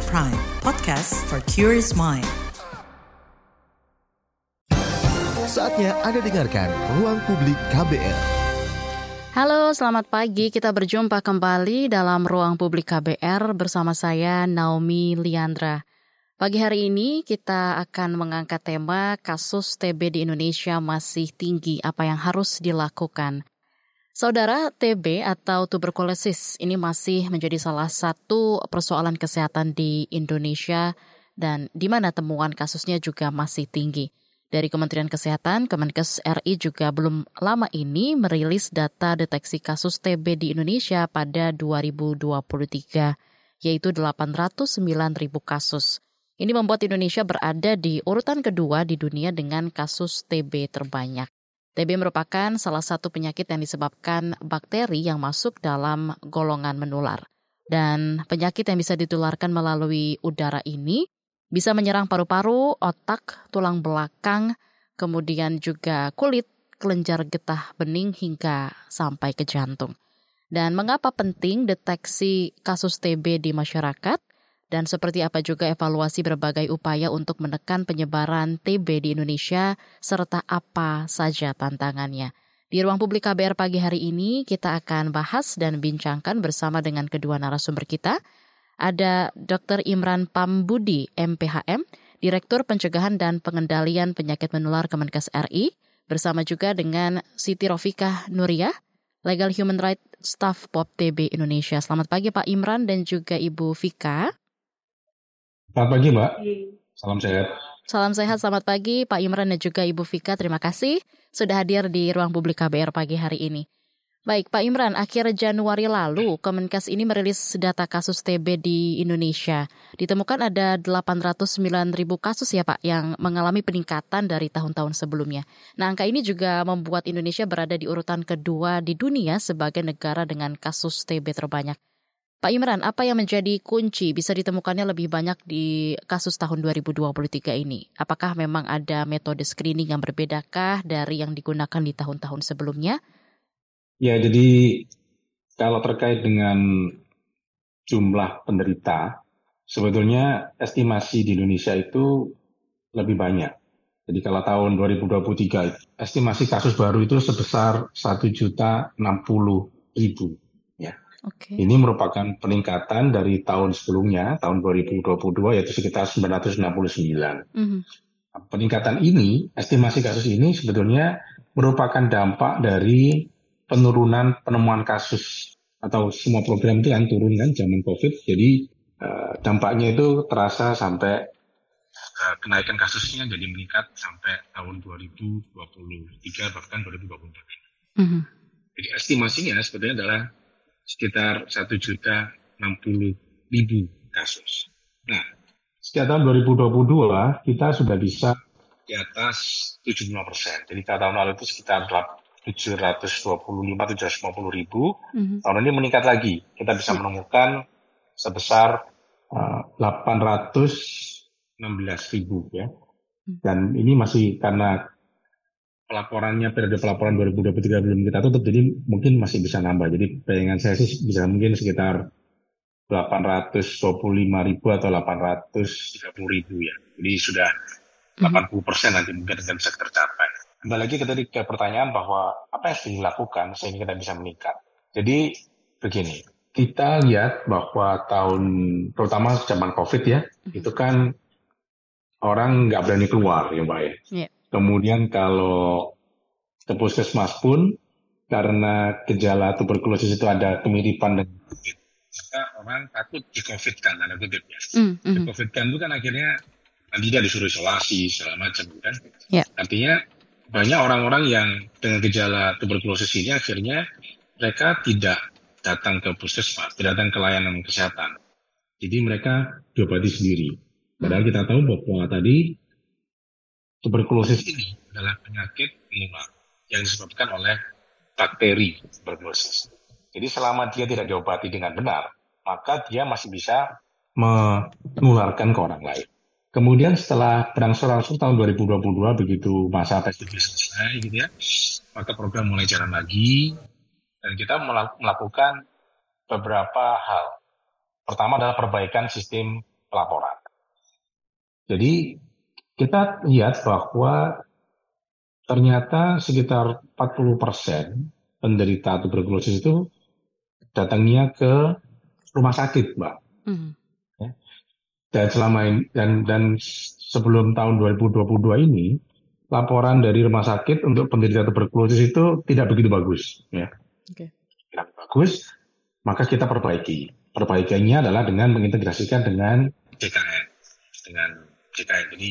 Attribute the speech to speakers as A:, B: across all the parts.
A: KBR Prime, podcast for curious mind.
B: Saatnya Anda dengarkan Ruang Publik KBR.
C: Halo, selamat pagi. Kita berjumpa kembali dalam Ruang Publik KBR bersama saya Naomi Liandra. Pagi hari ini kita akan mengangkat tema kasus TB di Indonesia masih tinggi, apa yang harus dilakukan. Saudara, TB atau tuberkulosis ini masih menjadi salah satu persoalan kesehatan di Indonesia dan di mana temuan kasusnya juga masih tinggi. Dari Kementerian Kesehatan, Kemenkes RI juga belum lama ini merilis data deteksi kasus TB di Indonesia pada 2023, yaitu 809 ribu kasus. Ini membuat Indonesia berada di urutan kedua di dunia dengan kasus TB terbanyak. TB merupakan salah satu penyakit yang disebabkan bakteri yang masuk dalam golongan menular. Dan penyakit yang bisa ditularkan melalui udara ini bisa menyerang paru-paru, otak, tulang belakang, kemudian juga kulit, kelenjar getah bening hingga sampai ke jantung. Dan mengapa penting deteksi kasus TB di masyarakat? Dan seperti apa juga evaluasi berbagai upaya untuk menekan penyebaran TB di Indonesia, serta apa saja tantangannya. Di ruang publik KBR pagi hari ini, kita akan bahas dan bincangkan bersama dengan kedua narasumber kita, ada Dr. Imran Pambudi, MPHM, Direktur Pencegahan dan Pengendalian Penyakit Menular Kemenkes RI, bersama juga dengan Siti Rofikah Nuria, Legal Human Rights Staff POP TB Indonesia. Selamat pagi Pak Imran dan juga Ibu Vika.
D: Selamat pagi Mbak, salam sehat.
C: Salam sehat, selamat pagi Pak Imran dan juga Ibu Vika. Terima kasih sudah hadir di ruang publik KBR pagi hari ini. Baik, Pak Imran, akhir Januari lalu Kemenkes ini merilis data kasus TB di Indonesia. Ditemukan ada 809 ribu kasus ya Pak yang mengalami peningkatan dari tahun-tahun sebelumnya. Nah, angka ini juga membuat Indonesia berada di urutan kedua di dunia sebagai negara dengan kasus TB terbanyak. Pak Imran, apa yang menjadi kunci bisa ditemukannya lebih banyak di kasus tahun 2023 ini? Apakah memang ada metode screening yang berbedakah dari yang digunakan di tahun-tahun sebelumnya?
D: Ya, jadi kalau terkait dengan jumlah penderita, sebetulnya estimasi di Indonesia itu lebih banyak. Jadi kalau tahun 2023, estimasi kasus baru itu sebesar 1 juta 60 ribu. Okay. Ini merupakan peningkatan dari tahun sebelumnya, tahun 2022, yaitu sekitar 969. Mm -hmm. Peningkatan ini, estimasi kasus ini sebetulnya merupakan dampak dari penurunan penemuan kasus atau semua program itu kan turun kan zaman COVID. Jadi uh, dampaknya itu terasa sampai uh, kenaikan kasusnya jadi meningkat sampai tahun 2023 bahkan 2024. Mm -hmm. Jadi estimasinya sebetulnya adalah sekitar 1 juta 60 ribu kasus. Nah, sejak tahun 2022 kita sudah bisa di atas 75 persen. Jadi tahun lalu itu sekitar 725 750 ribu. Mm-hmm. Tahun ini meningkat lagi. Kita bisa menemukan sebesar uh, 816 ribu ya. Mm. Dan ini masih karena pelaporannya periode pelaporan 2023 belum kita tutup, jadi mungkin masih bisa nambah. Jadi bayangan saya sih bisa mungkin sekitar 825 ribu atau 830 ribu ya. Jadi sudah 80 mm-hmm. persen nanti mungkin akan bisa tercapai kembali lagi ke tadi ke pertanyaan bahwa apa yang harus dilakukan sehingga kita bisa meningkat. Jadi begini, kita lihat bahwa tahun terutama zaman COVID ya, mm-hmm. itu kan orang nggak berani keluar ya Mbak ya. Yeah. Kemudian kalau ke puskesmas pun karena gejala tuberkulosis itu ada kemiripan dengan COVID, maka orang takut di COVID kan, ada kutip ya. Mm-hmm. Di COVID kan itu kan akhirnya nanti dia disuruh isolasi segala macam kan. Yeah. Artinya banyak orang-orang yang dengan gejala tuberkulosis ini akhirnya mereka tidak datang ke puskesmas, tidak datang ke layanan kesehatan. Jadi mereka diobati sendiri. Padahal kita tahu bahwa tadi tuberkulosis ini adalah penyakit menular yang disebabkan oleh bakteri tuberkulosis. Jadi selama dia tidak diobati dengan benar, maka dia masih bisa menularkan ke orang lain. Kemudian setelah berangsur-angsur tahun 2022 begitu masa PSBB selesai gitu ya, maka program mulai jalan lagi dan kita melakukan beberapa hal. Pertama adalah perbaikan sistem pelaporan. Jadi kita lihat bahwa ternyata sekitar 40 persen penderita tuberkulosis itu datangnya ke rumah sakit, Mbak. Mm. Dan selama ini dan dan sebelum tahun 2022 ini laporan dari rumah sakit untuk penderita tuberkulosis itu tidak begitu bagus, ya. Okay. Tidak bagus, maka kita perbaiki. Perbaikannya adalah dengan mengintegrasikan dengan JKN, dengan JKN. Jadi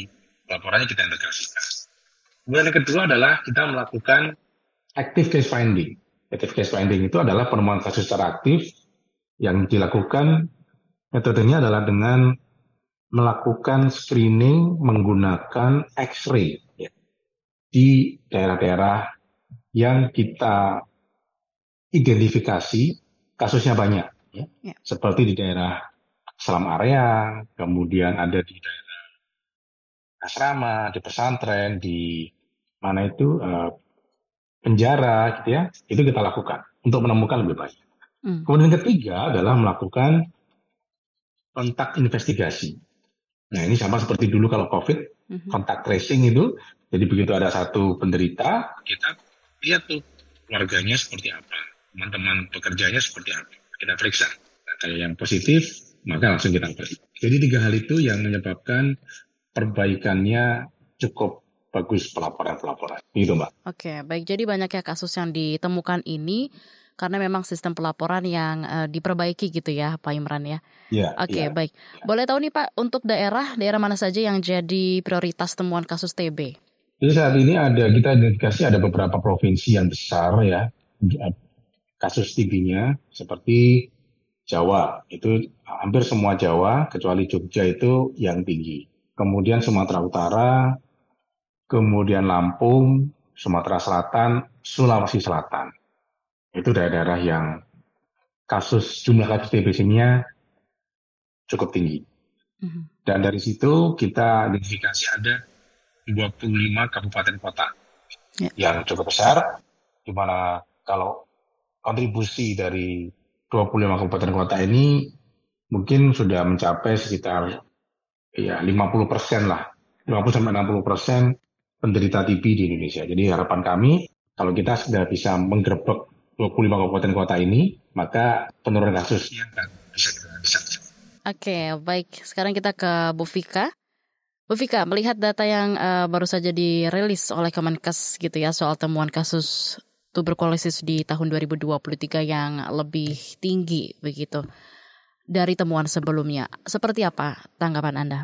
D: laporannya kita integrasikan. Kemudian yang kedua adalah kita melakukan active case finding. Active case finding itu adalah penemuan kasus secara aktif yang dilakukan metodenya adalah dengan melakukan screening menggunakan X-ray ya, di daerah-daerah yang kita identifikasi kasusnya banyak, ya. ya. seperti di daerah Selam Area, kemudian ada di daerah asrama, di pesantren, di mana itu uh, penjara, gitu ya, itu kita lakukan untuk menemukan lebih banyak. Hmm. Kemudian ketiga adalah melakukan kontak investigasi. Nah ini sama seperti dulu kalau COVID, mm-hmm. kontak tracing itu, jadi begitu ada satu penderita, kita lihat tuh keluarganya seperti apa, teman-teman pekerjanya seperti apa, kita periksa. Nah, kalau yang positif, maka langsung kita periksa. Jadi tiga hal itu yang menyebabkan perbaikannya cukup bagus pelaporan-pelaporan. Gitu Mbak.
C: Oke, baik. Jadi banyak ya kasus yang ditemukan ini karena memang sistem pelaporan yang uh, diperbaiki gitu ya Pak Imran ya.
D: Iya.
C: Oke, okay, ya. baik. Boleh tahu nih Pak untuk daerah daerah mana saja yang jadi prioritas temuan kasus TB?
D: Jadi saat ini ada kita identifikasi ada beberapa provinsi yang besar ya kasus TB-nya seperti Jawa itu hampir semua Jawa kecuali Jogja itu yang tinggi. Kemudian Sumatera Utara, kemudian Lampung, Sumatera Selatan, Sulawesi Selatan itu daerah-daerah yang kasus jumlah kasus TBC-nya cukup tinggi. Mm-hmm. Dan dari situ kita identifikasi ada 25 kabupaten kota yeah. yang cukup besar, di mana kalau kontribusi dari 25 kabupaten kota ini mungkin sudah mencapai sekitar ya 50 persen lah, 50 sampai 60 persen penderita TB di Indonesia. Jadi harapan kami kalau kita sudah bisa menggerebek 25 kabupaten kota ini, maka penurunan kasusnya akan bisa bisa.
C: Oke, baik. Sekarang kita ke Bu Fika. Bu Fika, melihat data yang uh, baru saja dirilis oleh Kemenkes gitu ya soal temuan kasus tuberkulosis di tahun 2023 yang lebih tinggi begitu dari temuan sebelumnya. Seperti apa tanggapan Anda?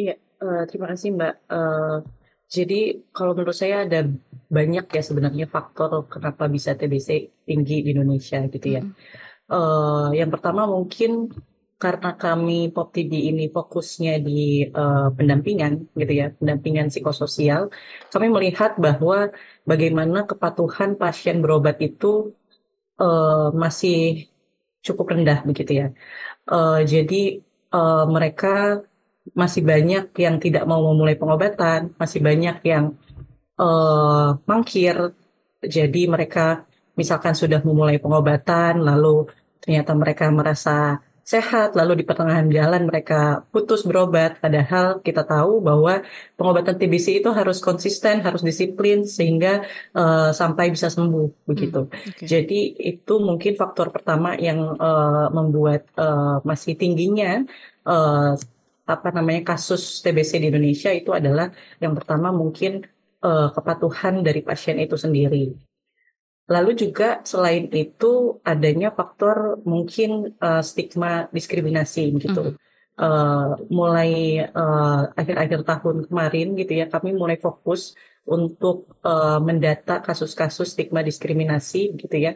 E: Iya, uh, terima kasih Mbak. Uh, jadi kalau menurut saya ada banyak ya sebenarnya faktor kenapa bisa TBC tinggi di Indonesia gitu ya. Hmm. Uh, yang pertama mungkin karena kami Pop TB ini fokusnya di uh, pendampingan gitu ya, pendampingan psikososial, kami melihat bahwa bagaimana kepatuhan pasien berobat itu uh, masih cukup rendah begitu ya. Uh, jadi uh, mereka masih banyak yang tidak mau memulai pengobatan, masih banyak yang uh, mangkir. Jadi mereka misalkan sudah memulai pengobatan, lalu ternyata mereka merasa sehat, lalu di pertengahan jalan mereka putus berobat. Padahal kita tahu bahwa pengobatan TBC itu harus konsisten, harus disiplin sehingga uh, sampai bisa sembuh begitu. Hmm, okay. Jadi itu mungkin faktor pertama yang uh, membuat uh, masih tingginya uh, apa namanya kasus TBC di Indonesia itu adalah yang pertama mungkin uh, kepatuhan dari pasien itu sendiri. Lalu juga selain itu adanya faktor mungkin uh, stigma diskriminasi gitu. Mm. Uh, mulai akhir-akhir uh, tahun kemarin gitu ya kami mulai fokus untuk uh, mendata kasus-kasus stigma diskriminasi gitu ya.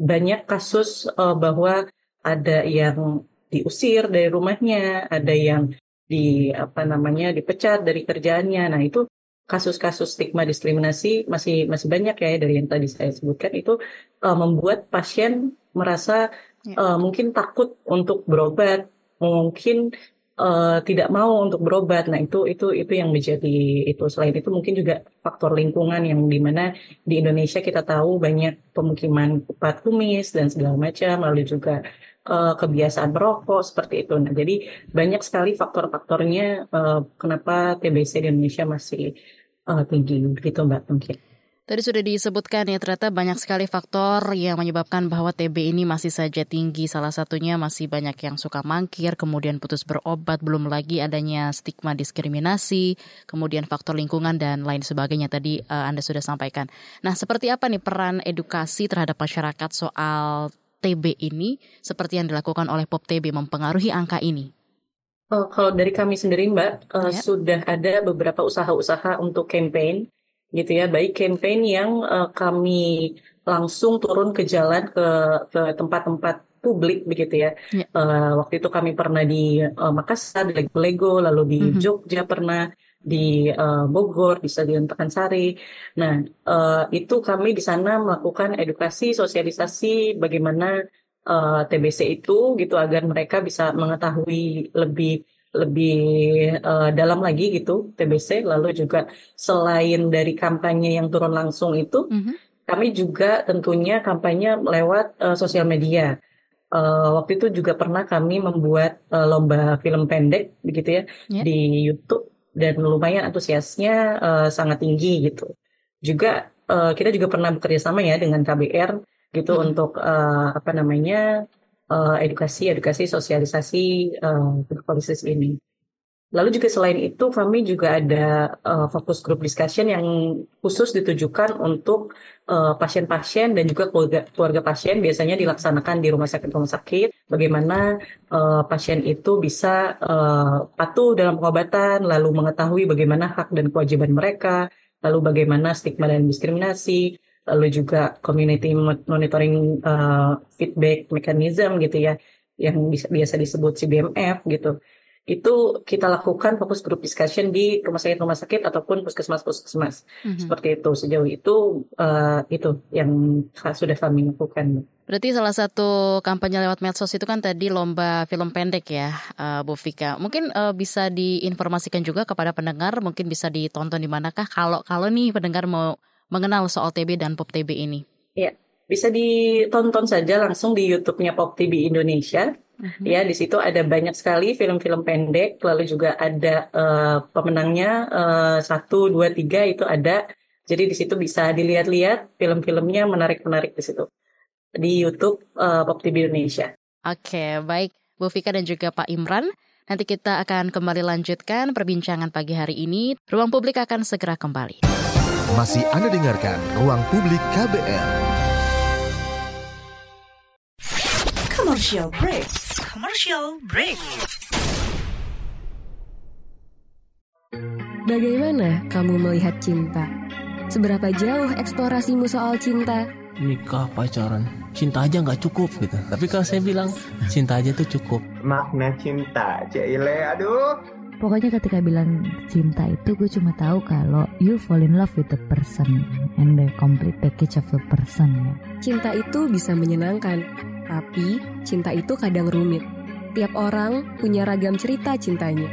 E: Banyak kasus uh, bahwa ada yang diusir dari rumahnya, ada yang di apa namanya dipecat dari kerjaannya. Nah itu kasus-kasus stigma diskriminasi masih masih banyak ya dari yang tadi saya sebutkan itu uh, membuat pasien merasa ya. uh, mungkin takut untuk berobat, mungkin uh, tidak mau untuk berobat. Nah itu itu itu yang menjadi itu selain itu mungkin juga faktor lingkungan yang di mana di Indonesia kita tahu banyak pemukiman kupat kumis dan segala macam, lalu juga uh, kebiasaan merokok seperti itu. Nah, jadi banyak sekali faktor-faktornya uh, kenapa TBC di Indonesia masih tinggi begitu Mbak mungkin.
C: Tadi sudah disebutkan ya ternyata banyak sekali faktor yang menyebabkan bahwa TB ini masih saja tinggi. Salah satunya masih banyak yang suka mangkir, kemudian putus berobat, belum lagi adanya stigma diskriminasi, kemudian faktor lingkungan dan lain sebagainya tadi uh, Anda sudah sampaikan. Nah, seperti apa nih peran edukasi terhadap masyarakat soal TB ini seperti yang dilakukan oleh Pop TB mempengaruhi angka ini?
E: Oh, kalau dari kami sendiri Mbak, uh, sudah ada beberapa usaha-usaha untuk campaign gitu ya, baik campaign yang uh, kami langsung turun ke jalan ke ke tempat-tempat publik begitu ya. Yeah. Ya. Uh, waktu itu kami pernah di uh, Makassar, di Lego, lalu di mm -hmm. Jogja pernah di uh, Bogor, di Stadion Pekansari. Nah, uh, itu kami di sana melakukan edukasi, sosialisasi bagaimana uh, TBC itu gitu agar mereka bisa mengetahui lebih lebih uh, dalam lagi gitu TBC lalu juga selain dari kampanye yang turun langsung itu mm -hmm. kami juga tentunya kampanye lewat uh, sosial media uh, waktu itu juga pernah kami membuat uh, lomba film pendek begitu ya yeah. di YouTube dan lumayan antusiasnya uh, sangat tinggi gitu juga uh, kita juga pernah bekerja sama ya dengan KBR gitu mm -hmm. untuk uh, apa namanya uh, edukasi, edukasi, sosialisasi uh, policies ini. Lalu juga selain itu kami juga ada uh, fokus group discussion yang khusus ditujukan untuk pasien-pasien uh, dan juga keluarga, keluarga pasien biasanya dilaksanakan di rumah sakit rumah sakit. Bagaimana uh, pasien itu bisa uh, patuh dalam pengobatan, lalu mengetahui bagaimana hak dan kewajiban mereka, lalu bagaimana stigma dan diskriminasi, lalu juga community monitoring uh, feedback mechanism gitu ya yang biasa disebut CBMF gitu itu kita lakukan fokus group discussion di rumah sakit rumah sakit ataupun puskesmas puskesmas mm-hmm. seperti itu sejauh itu uh, itu yang sudah kami lakukan.
C: Berarti salah satu kampanye lewat medsos itu kan tadi lomba film pendek ya, uh, Bu Vika. Mungkin uh, bisa diinformasikan juga kepada pendengar, mungkin bisa ditonton di manakah kalau kalau nih pendengar mau mengenal soal TB dan Pop TB ini?
E: Ya, bisa ditonton saja langsung di YouTube-nya Pop TB Indonesia. Uh-huh. Ya, di situ ada banyak sekali film-film pendek, lalu juga ada uh, pemenangnya uh, satu, dua, tiga itu ada. Jadi di situ bisa dilihat-lihat film-filmnya menarik-menarik di situ di YouTube uh, Pop TV Indonesia.
C: Oke, baik Bu Fika dan juga Pak Imran. Nanti kita akan kembali lanjutkan perbincangan pagi hari ini. Ruang publik akan segera kembali.
B: Masih Anda dengarkan Ruang Publik KBR.
A: Commercial break. Commercial break.
F: Bagaimana kamu melihat cinta? Seberapa jauh eksplorasimu soal cinta?
G: Nikah, pacaran, cinta aja nggak cukup gitu. Tapi kalau saya bilang cinta aja tuh cukup.
H: Makna cinta, Cile, aduh
I: pokoknya ketika bilang cinta itu gue cuma tahu kalau you fall in love with the person and the complete package of the person ya.
F: Cinta itu bisa menyenangkan, tapi cinta itu kadang rumit. Tiap orang punya ragam cerita cintanya.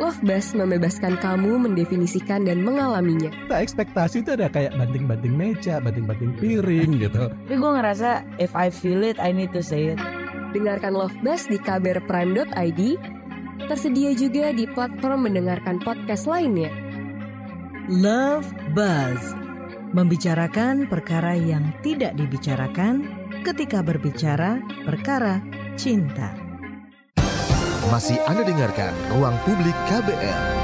F: Love Bus membebaskan kamu mendefinisikan dan mengalaminya.
J: Nah, ekspektasi itu ada kayak banting-banting meja, banting-banting piring gitu.
K: Tapi gue ngerasa if I feel it, I need to say it.
F: Dengarkan Love Bus di kbrprime.id Tersedia juga di platform mendengarkan podcast lainnya.
A: Love Buzz membicarakan perkara yang tidak dibicarakan ketika berbicara perkara cinta.
B: Masih Anda dengarkan Ruang Publik KBR.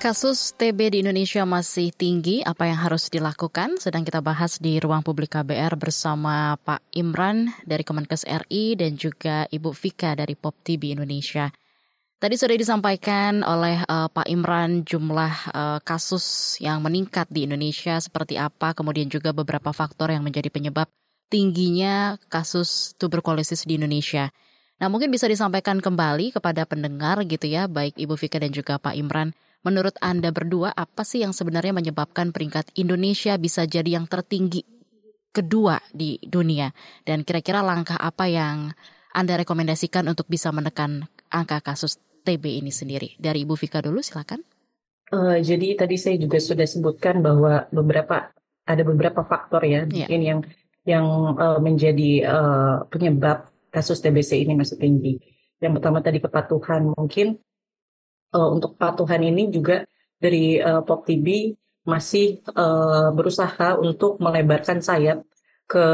C: Kasus TB di Indonesia masih tinggi, apa yang harus dilakukan? Sedang kita bahas di ruang publik KBR bersama Pak Imran dari Kemenkes RI dan juga Ibu Vika dari Pop TV Indonesia. Tadi sudah disampaikan oleh uh, Pak Imran jumlah uh, kasus yang meningkat di Indonesia seperti apa, kemudian juga beberapa faktor yang menjadi penyebab tingginya kasus tuberkulosis di Indonesia. Nah, mungkin bisa disampaikan kembali kepada pendengar gitu ya, baik Ibu Vika dan juga Pak Imran Menurut Anda berdua, apa sih yang sebenarnya menyebabkan peringkat Indonesia bisa jadi yang tertinggi kedua di dunia? Dan kira-kira langkah apa yang Anda rekomendasikan untuk bisa menekan angka kasus TB ini sendiri? Dari Ibu Vika dulu, silakan.
E: Uh, jadi tadi saya juga sudah sebutkan bahwa beberapa ada beberapa faktor ya, yeah. mungkin yang yang uh, menjadi uh, penyebab kasus TBC ini masih tinggi. Yang pertama tadi kepatuhan mungkin uh, untuk kepatuhan ini juga dari uh, Pop TV masih uh, berusaha untuk melebarkan sayap ke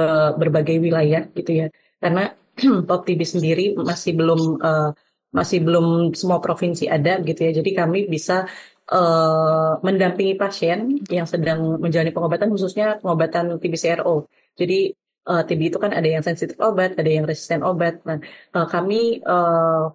E: berbagai wilayah gitu ya. Karena Pop TV sendiri masih belum uh, masih belum semua provinsi ada gitu ya. Jadi kami bisa uh, mendampingi pasien yang sedang menjalani pengobatan khususnya pengobatan TBCRO. Jadi uh, TB itu kan ada yang sensitif obat, ada yang resisten obat. Nah, uh, kami uh,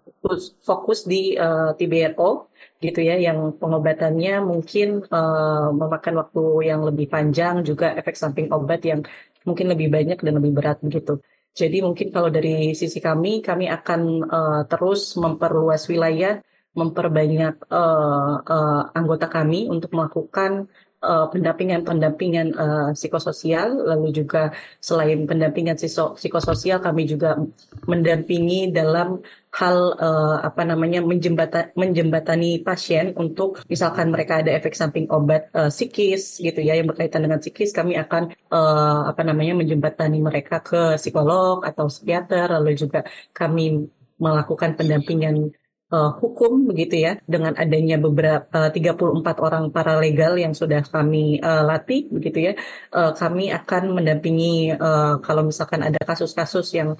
E: fokus di uh, TBRO gitu ya, yang pengobatannya mungkin uh, memakan waktu yang lebih panjang, juga efek samping obat yang mungkin lebih banyak dan lebih berat begitu. Jadi mungkin kalau dari sisi kami, kami akan uh, terus memperluas wilayah, memperbanyak uh, uh, anggota kami untuk melakukan pendampingan-pendampingan uh, psikososial, lalu juga selain pendampingan psikososial, kami juga mendampingi dalam hal uh, apa namanya menjembatan, menjembatani pasien untuk misalkan mereka ada efek samping obat uh, psikis gitu ya yang berkaitan dengan psikis, kami akan uh, apa namanya menjembatani mereka ke psikolog atau psikiater, lalu juga kami melakukan pendampingan uh, hukum begitu ya dengan adanya beberapa uh, 34 orang paralegal yang sudah kami uh, latih begitu ya uh, kami akan mendampingi uh, kalau misalkan ada kasus-kasus yang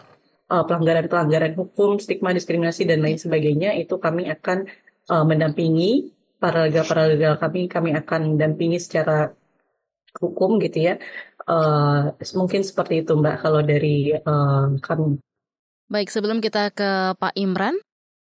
E: pelanggaran-pelanggaran hukum stigma diskriminasi dan lain sebagainya itu kami akan uh, mendampingi paralegal-paralegal kami kami akan mendampingi secara hukum gitu ya uh, mungkin seperti itu mbak kalau dari uh, kami.
C: Baik, sebelum kita ke Pak Imran,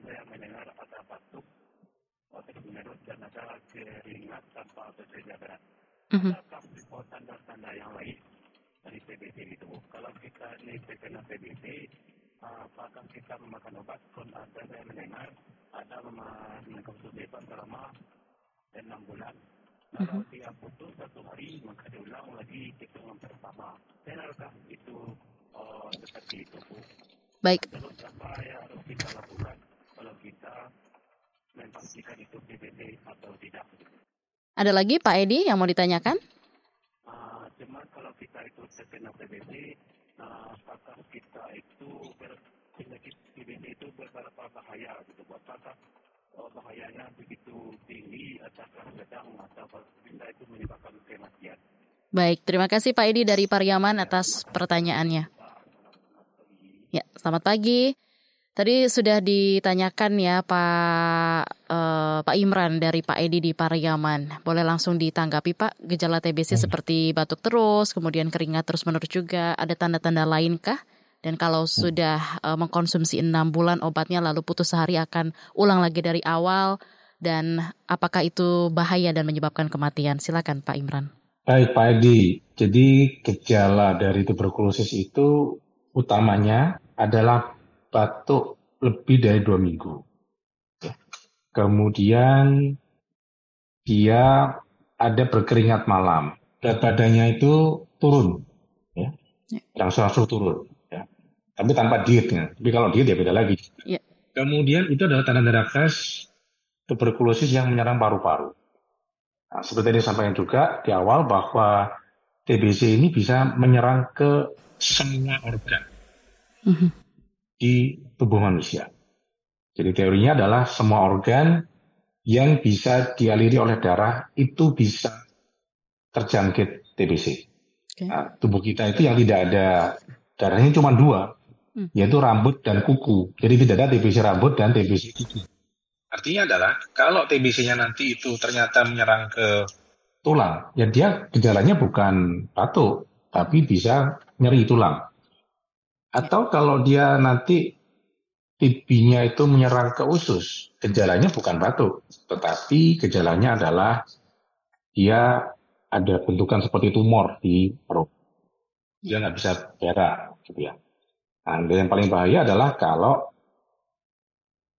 C: saya
L: mendengar ada batuk otak menyerut dan ada keringat tanpa bekerja berat. Mm-hmm. Adakah tanda-tanda yang lain dari TBC itu? Kalau kita ini terkena TBC, apakah kita memakan obat? Pun ada saya mendengar ada mengkonsumsi obat selama enam bulan. Kalau mm-hmm. dia putus satu hari, maka diulang lagi hitungan pertama. Benarkah itu uh, seperti itu, Bu?
C: Baik.
L: Terus apa yang harus kita lakukan? Kalau kita memastikan itu PBB atau tidak.
C: Ada lagi Pak Edi yang mau ditanyakan?
L: Uh, cuma kalau kita itu terkena PBB, uh, apakah kita itu penyakit PBB itu beberapa bahaya gitu buat apakah oh, bahayanya begitu tinggi ataukah sedang atau bisa itu menyebabkan kematian.
C: Baik, terima kasih Pak Edi dari Pariaman atas pertanyaannya. Ya, selamat pagi. Tadi sudah ditanyakan ya Pak uh, Pak Imran dari Pak Edi di Pariaman. Boleh langsung ditanggapi Pak gejala TBC hmm. seperti batuk terus, kemudian keringat terus menerus juga. Ada tanda-tanda lainkah? Dan kalau hmm. sudah uh, mengkonsumsi enam bulan obatnya lalu putus sehari akan ulang lagi dari awal dan apakah itu bahaya dan menyebabkan kematian? Silakan Pak Imran.
D: Baik Pak Edi, jadi gejala dari tuberkulosis itu utamanya adalah batuk lebih dari dua minggu. Kemudian dia ada berkeringat malam. Berat badannya itu turun, ya, langsung-langsung turun. Ya. Tapi tanpa diet, ya. Tapi kalau diet ya beda lagi. Ya. Kemudian itu adalah tanda-tanda khas tuberkulosis yang menyerang paru-paru. Nah, seperti yang disampaikan juga di awal bahwa TBC ini bisa menyerang ke semua organ. Mm -hmm di tubuh manusia. Jadi teorinya adalah semua organ yang bisa dialiri oleh darah itu bisa terjangkit TBC. Okay. Nah, tubuh kita itu yang tidak ada darahnya cuma dua, hmm. yaitu rambut dan kuku. Jadi tidak ada TBC rambut dan TBC kuku. Artinya adalah kalau TBC-nya nanti itu ternyata menyerang ke tulang, ya dia gejalanya bukan batuk, tapi bisa nyeri tulang. Atau kalau dia nanti TB-nya itu menyerang ke usus, gejalanya bukan batuk, tetapi gejalanya adalah dia ada bentukan seperti tumor di perut. dia nggak bisa berak gitu ya. Nah, yang paling bahaya adalah kalau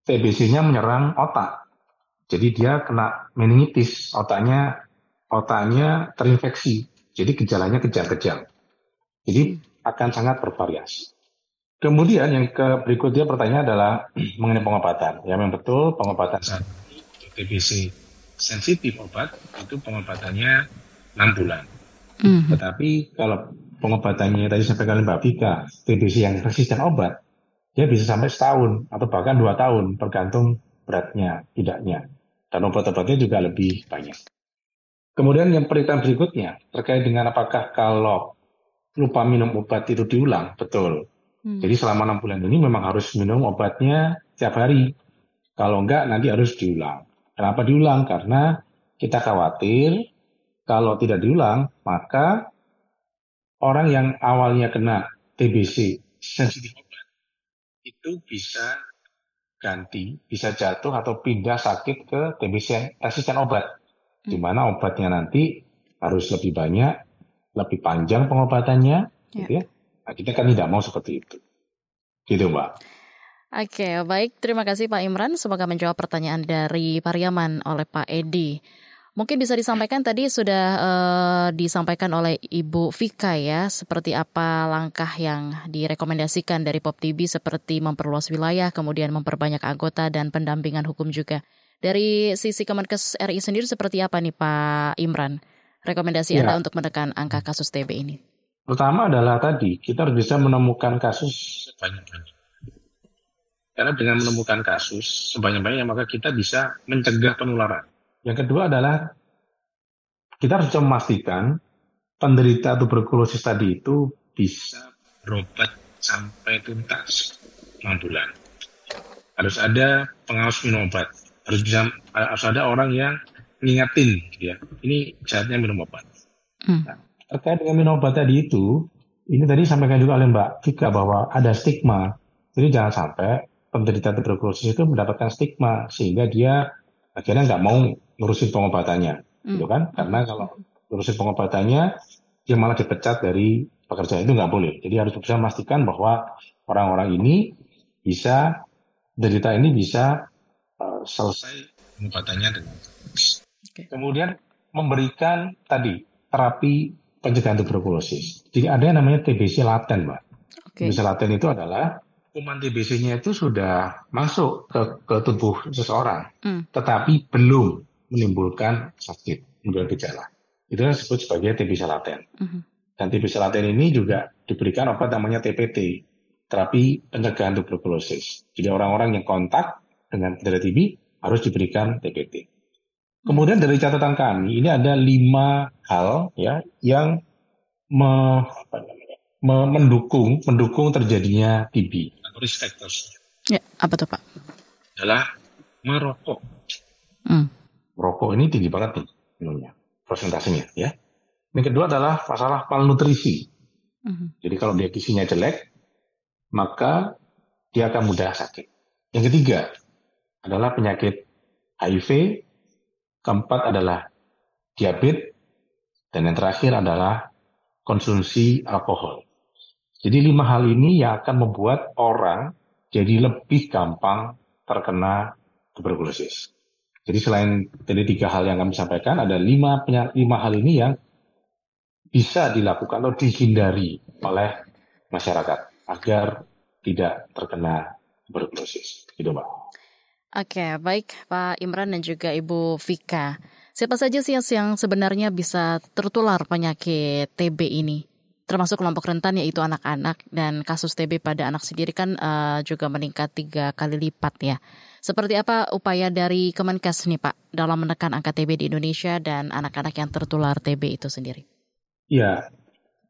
D: TBC-nya menyerang otak. Jadi dia kena meningitis, otaknya otaknya terinfeksi. Jadi gejalanya kejang-kejang. Jadi akan sangat bervariasi. Kemudian yang ke berikutnya pertanyaan adalah mengenai pengobatan. Ya memang betul pengobatan saat TBC sensitif obat itu pengobatannya 6 bulan. Mm. Tetapi kalau pengobatannya tadi sampai kali Mbak Vika, TBC yang resisten obat, dia bisa sampai setahun atau bahkan dua tahun, tergantung beratnya, tidaknya. Dan obat-obatnya juga lebih banyak. Kemudian yang perintah berikutnya, terkait dengan apakah kalau lupa minum obat itu diulang, betul. Hmm. Jadi selama enam bulan ini memang harus minum obatnya tiap hari. Kalau enggak nanti harus diulang. Kenapa diulang? Karena kita khawatir kalau tidak diulang, maka orang yang awalnya kena TBC sensitif obat itu bisa ganti, bisa jatuh atau pindah sakit ke TBC resisten obat, hmm. di mana obatnya nanti harus lebih banyak, lebih panjang pengobatannya, ya. gitu ya. Nah, kita kan tidak mau seperti itu, gitu mbak.
C: Oke, baik. Terima kasih Pak Imran. Semoga menjawab pertanyaan dari Pariaman oleh Pak Edi. Mungkin bisa disampaikan tadi sudah uh, disampaikan oleh Ibu Vika ya, seperti apa langkah yang direkomendasikan dari Pop TV seperti memperluas wilayah, kemudian memperbanyak anggota dan pendampingan hukum juga. Dari sisi Kemenkes RI sendiri seperti apa nih Pak Imran? Rekomendasi ya. Anda untuk menekan angka kasus TB ini?
D: Pertama adalah tadi kita harus bisa menemukan kasus sebanyak-banyaknya. Karena dengan menemukan kasus sebanyak-banyaknya maka kita bisa mencegah penularan. Yang kedua adalah kita harus memastikan penderita tuberkulosis tadi itu bisa berobat sampai tuntas 6 bulan. Harus ada pengawas minum obat. Harus bisa harus ada orang yang ngingetin ya. Ini saatnya minum obat. Hmm. Nah, terkait dengan minum obat tadi itu, ini tadi sampaikan juga oleh Mbak Vika bahwa ada stigma. Jadi jangan sampai penderita tuberkulosis itu mendapatkan stigma sehingga dia akhirnya nggak mau ngurusin pengobatannya, hmm. gitu kan? Karena kalau ngurusin pengobatannya, dia malah dipecat dari pekerjaan itu nggak boleh. Jadi harus bisa memastikan bahwa orang-orang ini bisa derita ini bisa uh, selesai pengobatannya dengan okay. Kemudian memberikan tadi terapi pencegahan tuberkulosis. Jadi ada yang namanya TBC laten, mbak. Okay. TBC laten itu adalah kuman TBC-nya itu sudah masuk ke, ke tubuh seseorang, hmm. tetapi belum menimbulkan sakit, menimbulkan gejala. Itu yang disebut sebagai TBC laten. Hmm. Dan TBC laten ini juga diberikan obat namanya TPT, terapi pencegahan tuberkulosis. Jadi orang-orang yang kontak dengan penderita TB harus diberikan TPT. Kemudian dari catatan kami ini ada lima hal ya yang me, apa namanya, me, mendukung mendukung terjadinya TB risk factors.
C: Ya, apa tuh Pak?
D: Adalah merokok. Hmm. Merokok ini tinggi banget nih minumnya, persentasenya ya. Yang kedua adalah masalah malnutrisi. Hmm. Jadi kalau dia gizinya jelek, maka dia akan mudah sakit. Yang ketiga adalah penyakit HIV, keempat adalah diabetes, dan yang terakhir adalah konsumsi alkohol. Jadi lima hal ini yang akan membuat orang jadi lebih gampang terkena tuberkulosis. Jadi selain dari tiga hal yang kami sampaikan, ada lima, lima hal ini yang bisa dilakukan atau dihindari oleh masyarakat agar tidak terkena tuberkulosis. Gitu, Pak.
C: Oke, baik Pak Imran dan juga Ibu Vika. Siapa saja sih yang sebenarnya bisa tertular penyakit TB ini? termasuk kelompok rentan yaitu anak-anak dan kasus TB pada anak sendiri kan uh, juga meningkat tiga kali lipat ya. Seperti apa upaya dari Kemenkes nih Pak dalam menekan angka TB di Indonesia dan anak-anak yang tertular TB itu sendiri?
D: Ya,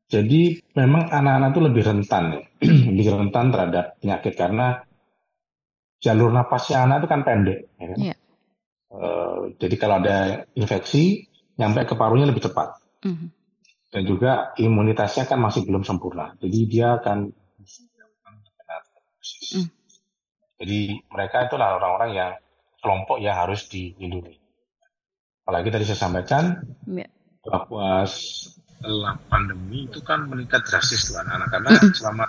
D: jadi memang anak-anak itu lebih rentan ya, lebih rentan terhadap penyakit karena jalur napasnya anak itu kan pendek. Ya kan? Ya. Uh, jadi kalau ada infeksi, nyampe ke parunya lebih cepat. Mm -hmm dan juga imunitasnya kan masih belum sempurna. Jadi dia akan mm. Jadi mereka itulah orang-orang yang kelompok yang harus dilindungi. Apalagi tadi saya sampaikan yeah. bahwa setelah pandemi itu kan meningkat drastis tuh anak-anak karena selama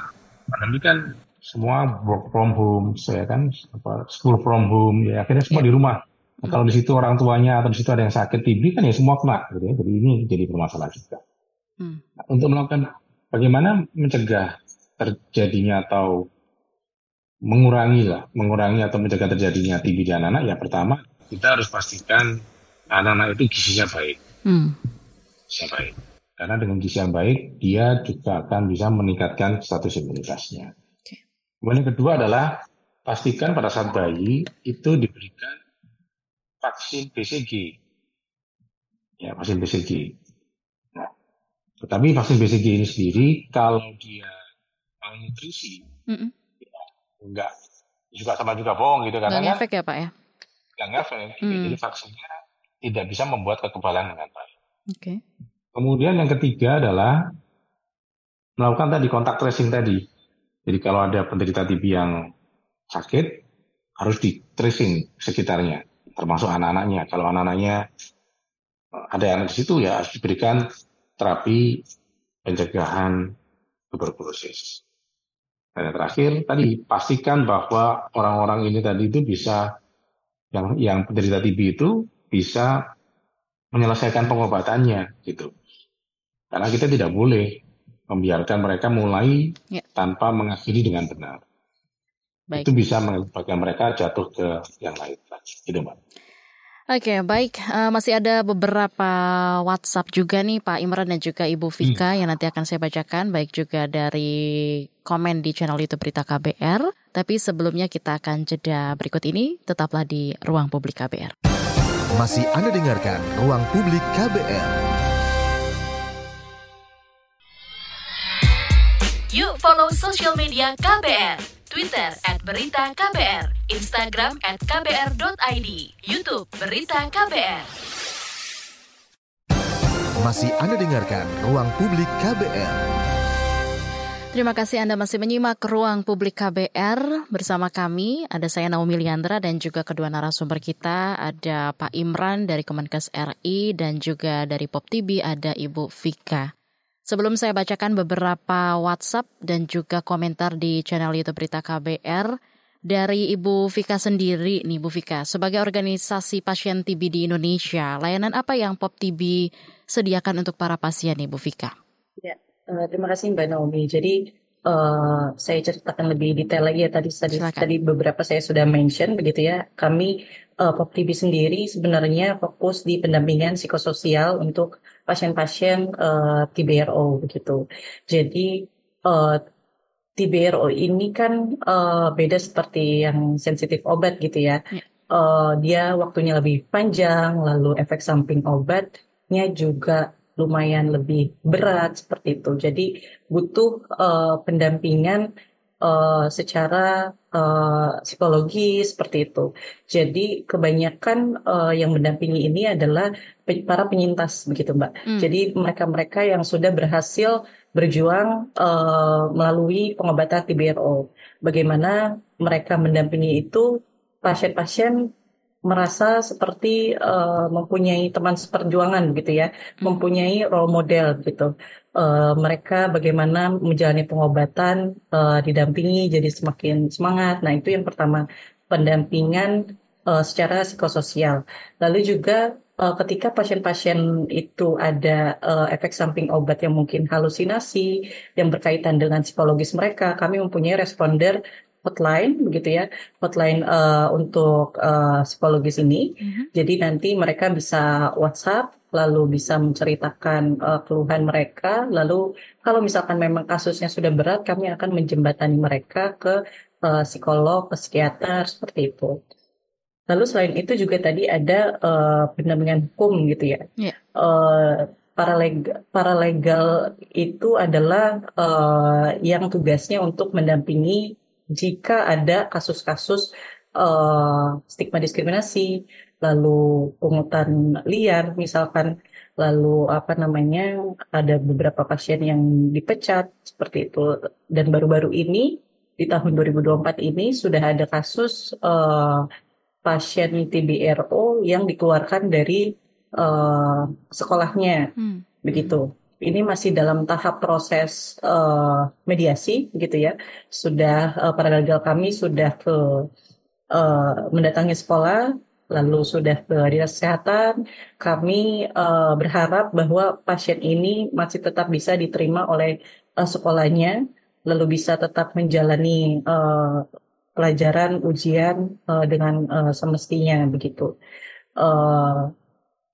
D: pandemi kan semua work from home, saya kan apa school from home, ya akhirnya semua di rumah. Nah, kalau di situ orang tuanya atau di situ ada yang sakit TB kan ya semua kena, gitu ya. Jadi ini jadi permasalahan juga.
C: Hmm.
D: Nah, untuk melakukan bagaimana mencegah terjadinya atau mengurangi lah, mengurangi atau mencegah terjadinya TB di anak-anak, ya pertama kita harus pastikan anak-anak itu gizinya baik.
C: Hmm.
D: Gizinya baik. Karena dengan gizi yang baik, dia juga akan bisa meningkatkan status imunitasnya. Kemudian yang kedua adalah pastikan pada saat bayi itu diberikan vaksin BCG. Ya, vaksin BCG. Nah, tetapi vaksin BCG ini sendiri kalau dia malnutrisi, ya, enggak juga sama juga bohong gitu karena
C: Nggak
D: kan
C: ngefek ya Pak ya?
D: nggak ngefek.
C: Hmm.
D: Jadi vaksinnya tidak bisa membuat kekebalan dengan baik.
C: Oke.
D: Kemudian yang ketiga adalah melakukan tadi kontak tracing tadi. Jadi kalau ada penderita TB yang sakit, harus di tracing sekitarnya, termasuk anak-anaknya. Kalau anak-anaknya ada yang di situ ya harus diberikan terapi pencegahan tuberkulosis. Dan yang terakhir tadi pastikan bahwa orang-orang ini tadi itu bisa yang yang penderita TB itu bisa menyelesaikan pengobatannya gitu. Karena kita tidak boleh membiarkan mereka mulai
C: Ya.
D: Tanpa mengakhiri dengan benar.
C: Baik.
D: Itu bisa mengakibatkan mereka jatuh ke yang lain. Gitu, Mbak.
C: Oke, baik. Eh, masih ada beberapa WhatsApp juga nih Pak Imran dan juga Ibu Vika yang nanti akan saya bacakan, baik juga dari komen di channel YouTube Berita KBR. Tapi sebelumnya kita akan jeda berikut ini, tetaplah di Ruang Publik KBR.
B: Masih Anda dengarkan Ruang Publik KBR.
M: Yuk follow social media KBR. Twitter at Berita KBR, Instagram at KBR.id, Youtube Berita KBR.
B: Masih Anda dengarkan Ruang Publik KBR.
C: Terima kasih Anda masih menyimak Ruang Publik KBR bersama kami. Ada saya Naomi Liandra dan juga kedua narasumber kita. Ada Pak Imran dari Kemenkes RI dan juga dari Pop TV ada Ibu Vika. Sebelum saya bacakan beberapa WhatsApp dan juga komentar di channel YouTube Berita KBR dari Ibu Vika sendiri nih Bu Vika, sebagai organisasi pasien TB di Indonesia, layanan apa yang Pop TV sediakan untuk para pasien nih Bu Vika?
E: Ya, eh, terima kasih Mbak Naomi. Jadi eh, saya ceritakan lebih detail lagi ya tadi tadi,
C: Silakan.
E: tadi beberapa saya sudah mention begitu ya. Kami eh, Pop TV sendiri sebenarnya fokus di pendampingan psikososial untuk pasien-pasien eh, TBRO begitu. Jadi eh, TBRO ini kan eh, beda seperti yang sensitif obat gitu ya.
C: Ya.
E: Eh, dia waktunya lebih panjang, lalu efek samping obatnya juga lumayan lebih berat seperti itu. Jadi butuh eh, pendampingan eh, secara eh, psikologis seperti itu. Jadi kebanyakan eh, yang mendampingi ini adalah para penyintas begitu Mbak.
C: Hmm.
E: Jadi mereka-mereka yang sudah berhasil berjuang eh, melalui pengobatan TBRO. Bagaimana mereka mendampingi itu pasien-pasien merasa seperti eh, mempunyai teman seperjuangan gitu ya, mempunyai role model gitu. Eh, mereka bagaimana menjalani pengobatan eh, didampingi jadi semakin semangat. Nah itu yang pertama pendampingan eh, secara psikososial. Lalu juga eh, ketika pasien-pasien itu ada eh, efek samping obat yang mungkin halusinasi yang berkaitan dengan psikologis mereka, kami mempunyai responder hotline begitu ya, hotline eh, untuk eh, psikologis ini. Jadi nanti mereka bisa WhatsApp, lalu bisa menceritakan eh, keluhan mereka, lalu kalau misalkan memang kasusnya sudah berat, kami akan menjembatani mereka ke eh, psikolog, ke psikiater seperti itu. Lalu selain itu juga tadi ada eh, pendampingan hukum gitu ya.
C: Iya.
E: Eh, paraleg- paralegal itu adalah eh, yang tugasnya untuk mendampingi jika ada kasus-kasus eh, stigma diskriminasi, lalu pungutan liar misalkan, lalu apa namanya ada beberapa pasien yang dipecat seperti itu. Dan baru-baru ini di tahun 2024 ini sudah ada kasus eh, pasien TBRO yang dikeluarkan dari eh, sekolahnya
C: Hmm.
E: begitu ini masih dalam tahap proses uh, mediasi gitu ya. Sudah uh, para legal kami sudah ke uh, mendatangi sekolah, lalu sudah ke dinas kesehatan. Kami uh, berharap bahwa pasien ini masih tetap bisa diterima oleh uh, sekolahnya, lalu bisa tetap menjalani uh, pelajaran ujian uh, dengan uh, semestinya begitu. Uh,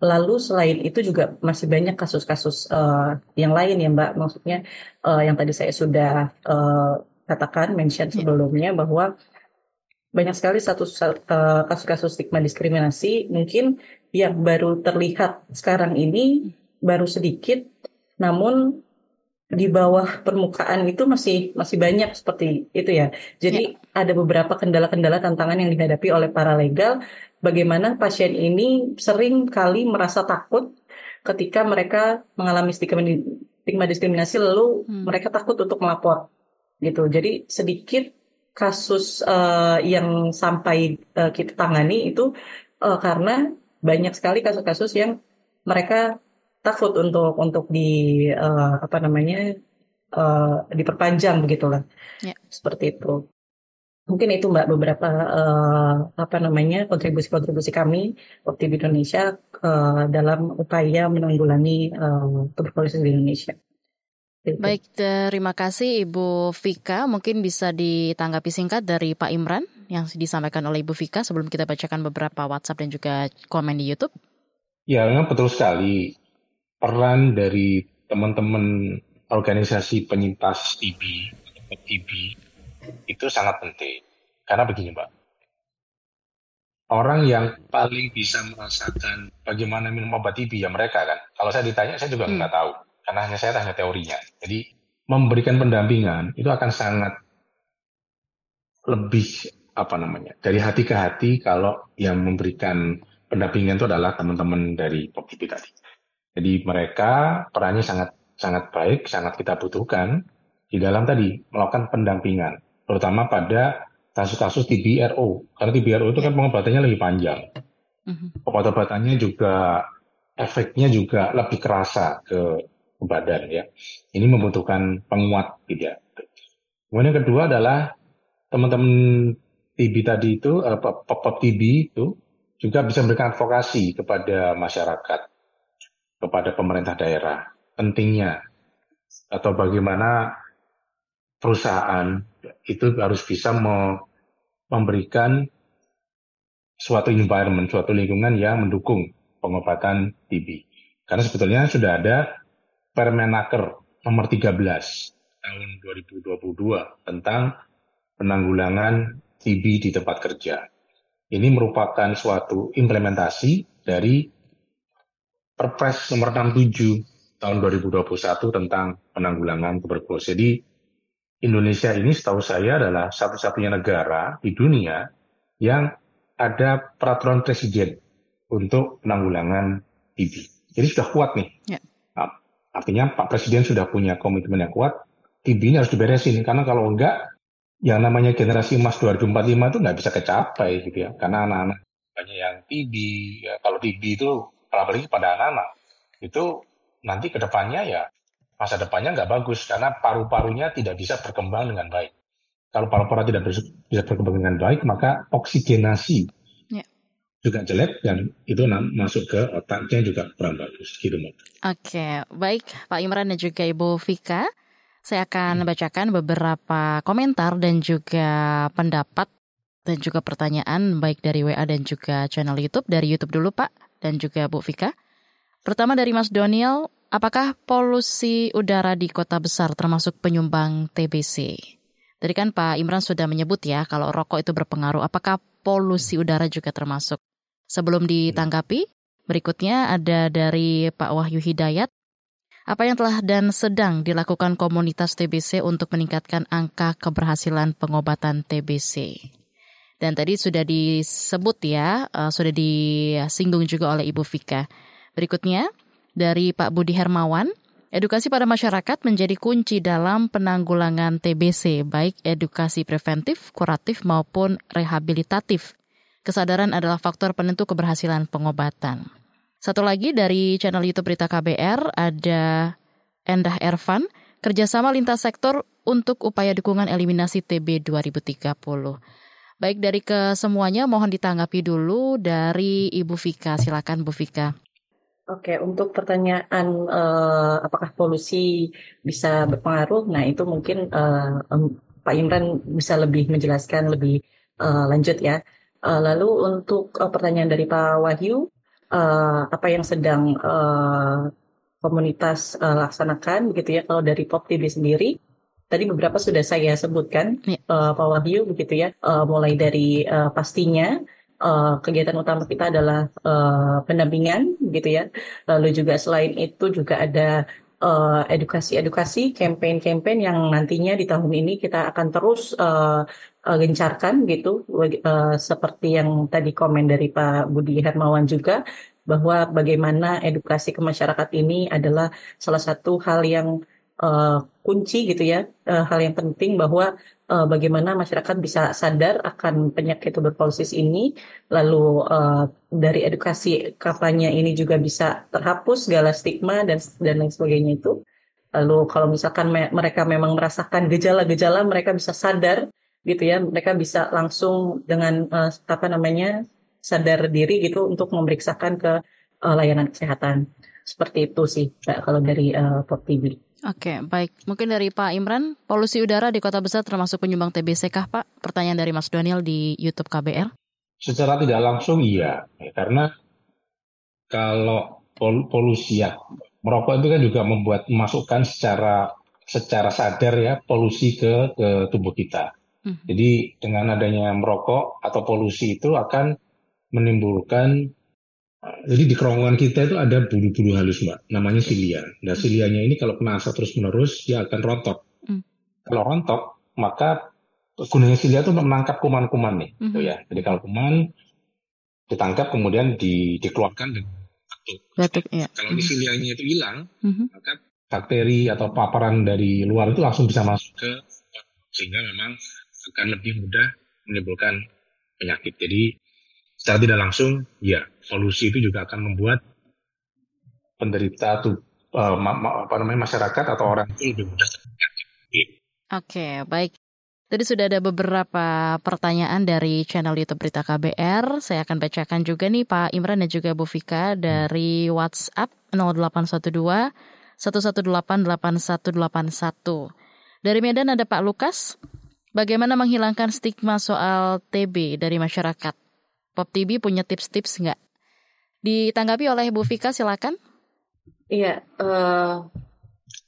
E: Lalu selain itu juga masih banyak kasus-kasus uh, yang lain ya Mbak, maksudnya uh, yang tadi saya sudah uh, katakan, mention iya. sebelumnya bahwa banyak sekali satu kasus-kasus stigma diskriminasi mungkin yang baru terlihat sekarang ini baru sedikit, namun di bawah permukaan itu masih masih banyak seperti itu ya. Jadi ya. ada beberapa kendala-kendala tantangan yang dihadapi oleh para legal bagaimana pasien ini sering kali merasa takut ketika mereka mengalami stigma, diskriminasi lalu hmm. mereka takut untuk melapor gitu. Jadi sedikit kasus uh, yang sampai uh, kita tangani itu uh, karena banyak sekali kasus-kasus yang mereka takut untuk untuk di uh, apa namanya uh, diperpanjang begitulah. Ya. Seperti itu. Mungkin itu Mbak beberapa uh, apa namanya kontribusi-kontribusi kami di Indonesia uh, dalam upaya menanggulangi uh, tuberkulosis di Indonesia.
C: Baik, terima kasih Ibu Vika. Mungkin bisa ditanggapi singkat dari Pak Imran yang disampaikan oleh Ibu Vika sebelum kita bacakan beberapa WhatsApp dan juga komen di YouTube.
D: Ya, memang betul sekali. Peran dari teman-teman organisasi penyintas TB, TB itu sangat penting. Karena begini Mbak, orang yang paling bisa merasakan bagaimana minum obat TB ya mereka kan. Kalau saya ditanya saya juga hmm. nggak tahu, karena hanya saya hanya teorinya. Jadi memberikan pendampingan itu akan sangat lebih apa namanya dari hati ke hati kalau yang memberikan pendampingan itu adalah teman-teman dari POPTB tadi. Jadi mereka perannya sangat sangat baik, sangat kita butuhkan di dalam tadi melakukan pendampingan terutama pada kasus-kasus TBRO. Karena TBRO itu kan pengobatannya lebih panjang. Mhm. Obat-obatannya juga efeknya juga lebih kerasa ke, ke badan ya. Ini membutuhkan penguat gitu ya. Kemudian yang kedua adalah teman-teman TB tadi itu, uh, pop TB itu juga bisa memberikan advokasi kepada masyarakat, kepada pemerintah daerah, pentingnya atau bagaimana perusahaan itu harus bisa memberikan suatu environment, suatu lingkungan yang mendukung pengobatan TB. Karena sebetulnya sudah ada Permenaker nomor 13 tahun 2022 tentang penanggulangan TB di tempat kerja. Ini merupakan suatu implementasi dari Perpres nomor 67 tahun 2021 tentang penanggulangan tuberkulosis. Jadi Indonesia ini setahu saya adalah satu-satunya negara di dunia yang ada peraturan presiden untuk penanggulangan TB. Jadi sudah kuat nih. Ya. Nah, artinya Pak Presiden sudah punya komitmen yang kuat, TB ini harus diberesin. Karena kalau enggak, yang namanya generasi emas 2045 itu nggak bisa kecapai gitu ya. Karena anak-anak banyak yang TB, ya, kalau TB itu apalagi pada anak-anak, itu nanti ke depannya ya masa depannya nggak bagus karena paru-parunya tidak bisa berkembang dengan baik. Kalau paru-paru tidak bisa berkembang dengan baik, maka oksigenasi ya. juga jelek dan itu masuk ke otaknya juga kurang bagus gitu mbak.
C: Oke, baik Pak Imran dan juga Ibu Vika. Saya akan hmm. bacakan beberapa komentar dan juga pendapat dan juga pertanyaan baik dari WA dan juga channel YouTube. Dari YouTube dulu Pak dan juga Bu Vika. Pertama dari Mas Doniel, Apakah polusi udara di kota besar termasuk penyumbang TBC? Tadi kan Pak Imran sudah menyebut ya kalau rokok itu berpengaruh. Apakah polusi udara juga termasuk? Sebelum ditanggapi, berikutnya ada dari Pak Wahyu Hidayat. Apa yang telah dan sedang dilakukan komunitas TBC untuk meningkatkan angka keberhasilan pengobatan TBC? Dan tadi sudah disebut ya, uh, sudah disinggung juga oleh Ibu Vika. Berikutnya, dari Pak Budi Hermawan, edukasi pada masyarakat menjadi kunci dalam penanggulangan TBC, baik edukasi preventif, kuratif maupun rehabilitatif. Kesadaran adalah faktor penentu keberhasilan pengobatan. Satu lagi dari channel YouTube Berita KBR ada Endah Ervan, kerjasama lintas sektor untuk upaya dukungan eliminasi TB 2030. Baik dari kesemuanya mohon ditanggapi dulu dari Ibu Vika. Silakan Bu Vika.
E: Oke, untuk pertanyaan uh, apakah polusi bisa berpengaruh? Nah, itu mungkin uh, um, Pak Imran bisa lebih menjelaskan lebih uh, lanjut ya. Uh, lalu untuk uh, pertanyaan dari Pak Wahyu, uh, apa yang sedang uh, komunitas uh, laksanakan, begitu ya? Kalau dari Pop TV sendiri, Tadi beberapa sudah saya sebutkan, ya. uh, Pak Wahyu, begitu ya. Uh, mulai dari uh, pastinya uh, kegiatan utama kita adalah uh, pendampingan, gitu ya. Lalu juga selain itu juga ada edukasi-edukasi, uh, campaign-campaign yang nantinya di tahun ini kita akan terus uh, gencarkan, gitu. Uh, seperti yang tadi komen dari Pak Budi Hermawan juga bahwa bagaimana edukasi ke masyarakat ini adalah salah satu hal yang uh, kunci gitu ya uh, hal yang penting bahwa uh, bagaimana masyarakat bisa sadar akan penyakit tuberkulosis ini. Lalu uh, dari edukasi kampanye ini juga bisa terhapus segala stigma dan dan lain sebagainya itu. Lalu kalau misalkan me mereka memang merasakan gejala-gejala mereka bisa sadar gitu ya. Mereka bisa langsung dengan uh, apa namanya sadar diri gitu untuk memeriksakan ke uh, layanan kesehatan. Seperti itu sih kalau dari uh, Pop TV.
C: Oke, baik. Mungkin dari Pak Imran, polusi udara di kota besar termasuk penyumbang TBC kah Pak? Pertanyaan dari Mas Daniel di YouTube KBR.
D: Secara tidak langsung iya, ya, karena kalau pol polusi ya, merokok itu kan juga membuat masukkan secara secara sadar ya polusi ke ke tubuh kita. Hmm. Jadi dengan adanya merokok atau polusi itu akan menimbulkan jadi di kerongkongan kita itu ada bulu-bulu halus mbak, namanya silia. Nah silianya ini kalau kena asap terus menerus dia akan rontok. Mm. Kalau rontok maka gunanya silia itu untuk menangkap kuman-kuman nih, mm -hmm. gitu ya. Jadi kalau kuman ditangkap kemudian di, dikeluarkan batuk.
C: Ya.
D: Kalau mm. silianya itu hilang, mm -hmm. maka bakteri atau paparan dari luar itu langsung bisa masuk ke sehingga memang akan lebih mudah menimbulkan penyakit. Jadi secara tidak langsung, ya polusi itu juga akan membuat penderita tuh uh, ma ma apa namanya masyarakat atau orang itu lebih mudah terjangkit.
C: Oke, baik. Tadi sudah ada beberapa pertanyaan dari channel YouTube Berita KBR. Saya akan bacakan juga nih Pak Imran dan juga Bu Fika dari WhatsApp 0812 1188181. Dari Medan ada Pak Lukas. Bagaimana menghilangkan stigma soal TB dari masyarakat? Pop TV punya tips-tips nggak? Ditanggapi oleh Bu Fika, silakan.
E: Iya, uh,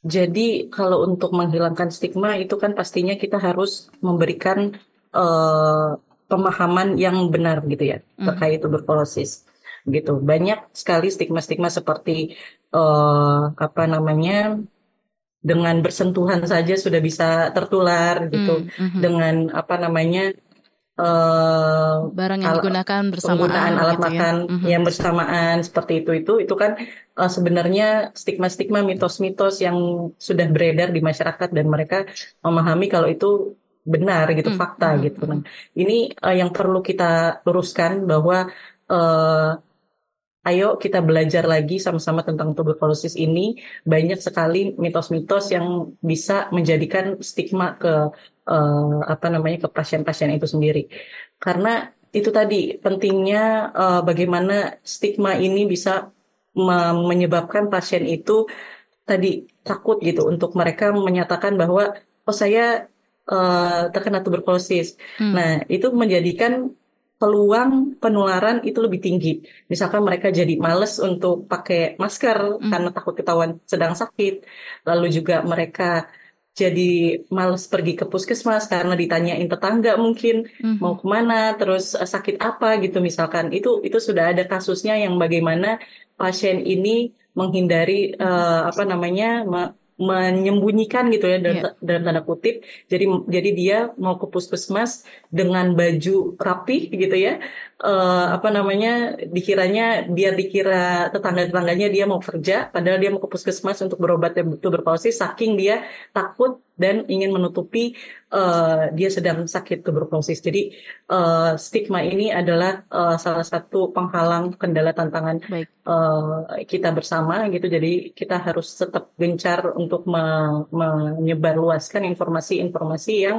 E: jadi kalau untuk menghilangkan stigma itu kan pastinya kita harus memberikan uh, pemahaman yang benar gitu ya mm. terkait tuberkulosis gitu. Banyak sekali stigma-stigma seperti uh, apa namanya dengan bersentuhan saja sudah bisa tertular gitu. Mm -hmm. Dengan apa namanya
C: uh, barang yang digunakan bersama
E: penggunaan alat gitu ya. makan ya. yang bersamaan seperti itu itu itu kan uh, sebenarnya stigma-stigma mitos-mitos yang sudah beredar di masyarakat dan mereka memahami kalau itu benar gitu hmm. fakta hmm. gitu nah ini uh, yang perlu kita luruskan bahwa uh, ayo kita belajar lagi sama-sama tentang tuberkulosis ini. Banyak sekali mitos-mitos yang bisa menjadikan stigma ke uh, apa namanya ke pasien-pasien itu sendiri. Karena itu tadi pentingnya uh, bagaimana stigma ini bisa menyebabkan pasien itu tadi takut gitu untuk mereka menyatakan bahwa oh saya uh, terkena tuberkulosis. Hmm. Nah, itu menjadikan peluang penularan itu lebih tinggi. Misalkan mereka jadi males untuk pakai masker hmm. karena takut ketahuan sedang sakit. Lalu juga mereka jadi males pergi ke puskesmas karena ditanyain tetangga mungkin mm-hmm. mau ke mana terus uh, sakit apa gitu misalkan itu itu sudah ada kasusnya yang bagaimana pasien ini menghindari uh, apa namanya menyembunyikan gitu ya dalam, yeah. dalam tanda kutip. Jadi jadi dia mau ke puskesmas dengan baju rapi gitu ya. Uh, apa namanya dikiranya biar dikira tetangga-tetangganya dia mau kerja padahal dia mau ke puskesmas untuk berobat tuberkulosis saking dia takut dan ingin menutupi uh, dia sedang sakit tuberkulosis. Jadi uh, stigma ini adalah uh, salah satu penghalang kendala tantangan uh, kita bersama gitu. Jadi kita harus tetap gencar untuk me menyebarluaskan informasi-informasi yang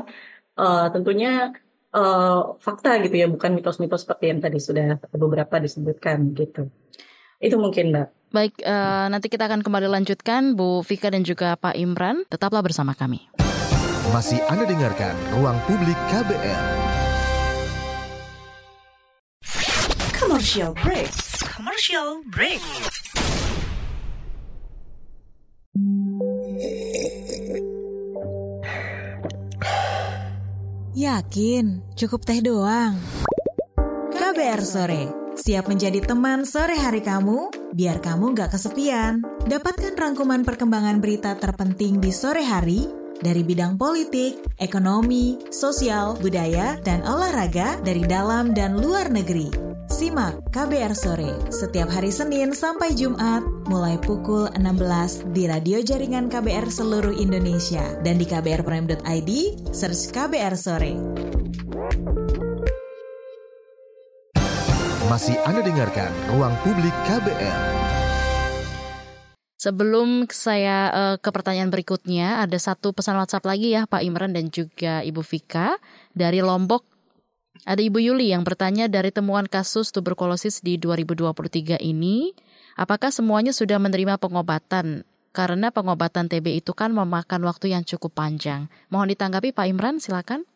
E: uh, tentunya uh, fakta gitu ya, bukan mitos-mitos seperti yang tadi sudah beberapa disebutkan gitu. Itu mungkin Mbak.
C: Baik, uh, nanti kita akan kembali lanjutkan Bu Vika dan juga Pak Imran. Tetaplah bersama kami.
B: Masih Anda dengarkan Ruang Publik KBR.
M: Commercial break. Commercial break.
A: Yakin, cukup teh doang. KBR sore Siap menjadi teman sore hari kamu? Biar kamu gak kesepian. Dapatkan rangkuman perkembangan berita terpenting di sore hari dari bidang politik, ekonomi, sosial, budaya, dan olahraga dari dalam dan luar negeri. Simak KBR Sore setiap hari Senin sampai Jumat mulai pukul 16 di radio jaringan KBR seluruh Indonesia dan di kbrprime.id search KBR Sore.
B: Masih Anda dengarkan Ruang Publik KBR.
C: Sebelum saya uh, ke pertanyaan berikutnya, ada satu pesan WhatsApp lagi ya Pak Imran dan juga Ibu Vika dari Lombok. Ada Ibu Yuli yang bertanya dari temuan kasus tuberkulosis di 2023 ini, apakah semuanya sudah menerima pengobatan? Karena pengobatan TB itu kan memakan waktu yang cukup panjang. Mohon ditanggapi Pak Imran, silakan.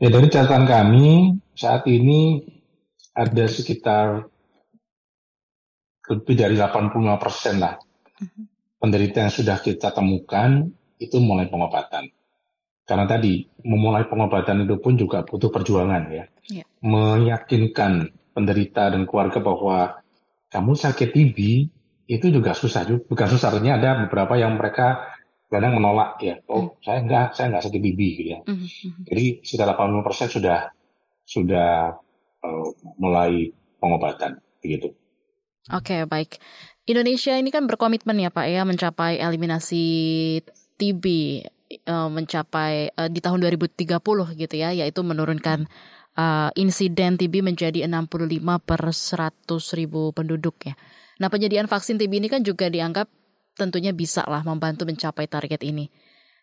D: Ya dari catatan kami saat ini ada sekitar lebih dari 85 persen lah penderita yang sudah kita temukan itu mulai pengobatan. Karena tadi memulai pengobatan itu pun juga butuh perjuangan ya. ya. Meyakinkan penderita dan keluarga bahwa kamu sakit TB itu juga susah juga. Bukan susah, artinya ada beberapa yang mereka kadang menolak ya. Oh, hmm. saya enggak, saya enggak sakit TB gitu ya. Hmm. hmm. Jadi sudah 85% sudah sudah uh, mulai pengobatan begitu.
C: Oke, okay, baik. Indonesia ini kan berkomitmen ya Pak ya mencapai eliminasi TB uh, mencapai uh, di tahun 2030 gitu ya, yaitu menurunkan insiden TB menjadi 65 per 100 ribu penduduk ya. Nah penyediaan vaksin TB ini kan juga dianggap tentunya bisa lah membantu mencapai target ini.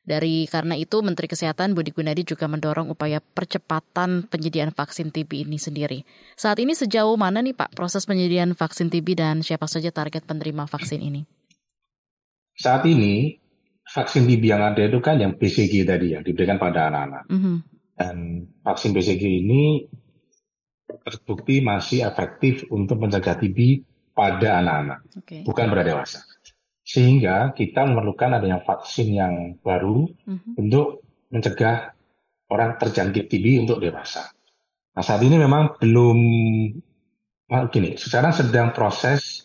C: Dari karena itu Menteri Kesehatan Budi Gunadi juga mendorong upaya percepatan penyediaan vaksin TB ini sendiri. Saat ini sejauh mana nih Pak proses penyediaan vaksin TB dan siapa saja target penerima vaksin ini?
D: Saat ini vaksin TB yang ada itu kan yang BCG tadi yang diberikan pada anak-anak. Mm -hmm. Dan vaksin BCG ini terbukti masih efektif untuk mencegah TB pada anak-anak, okay. bukan pada dewasa. Sehingga kita memerlukan adanya vaksin yang baru mm-hmm. untuk mencegah orang terjangkit TB untuk dewasa. Nah saat ini memang belum, nah, gini, sekarang sedang proses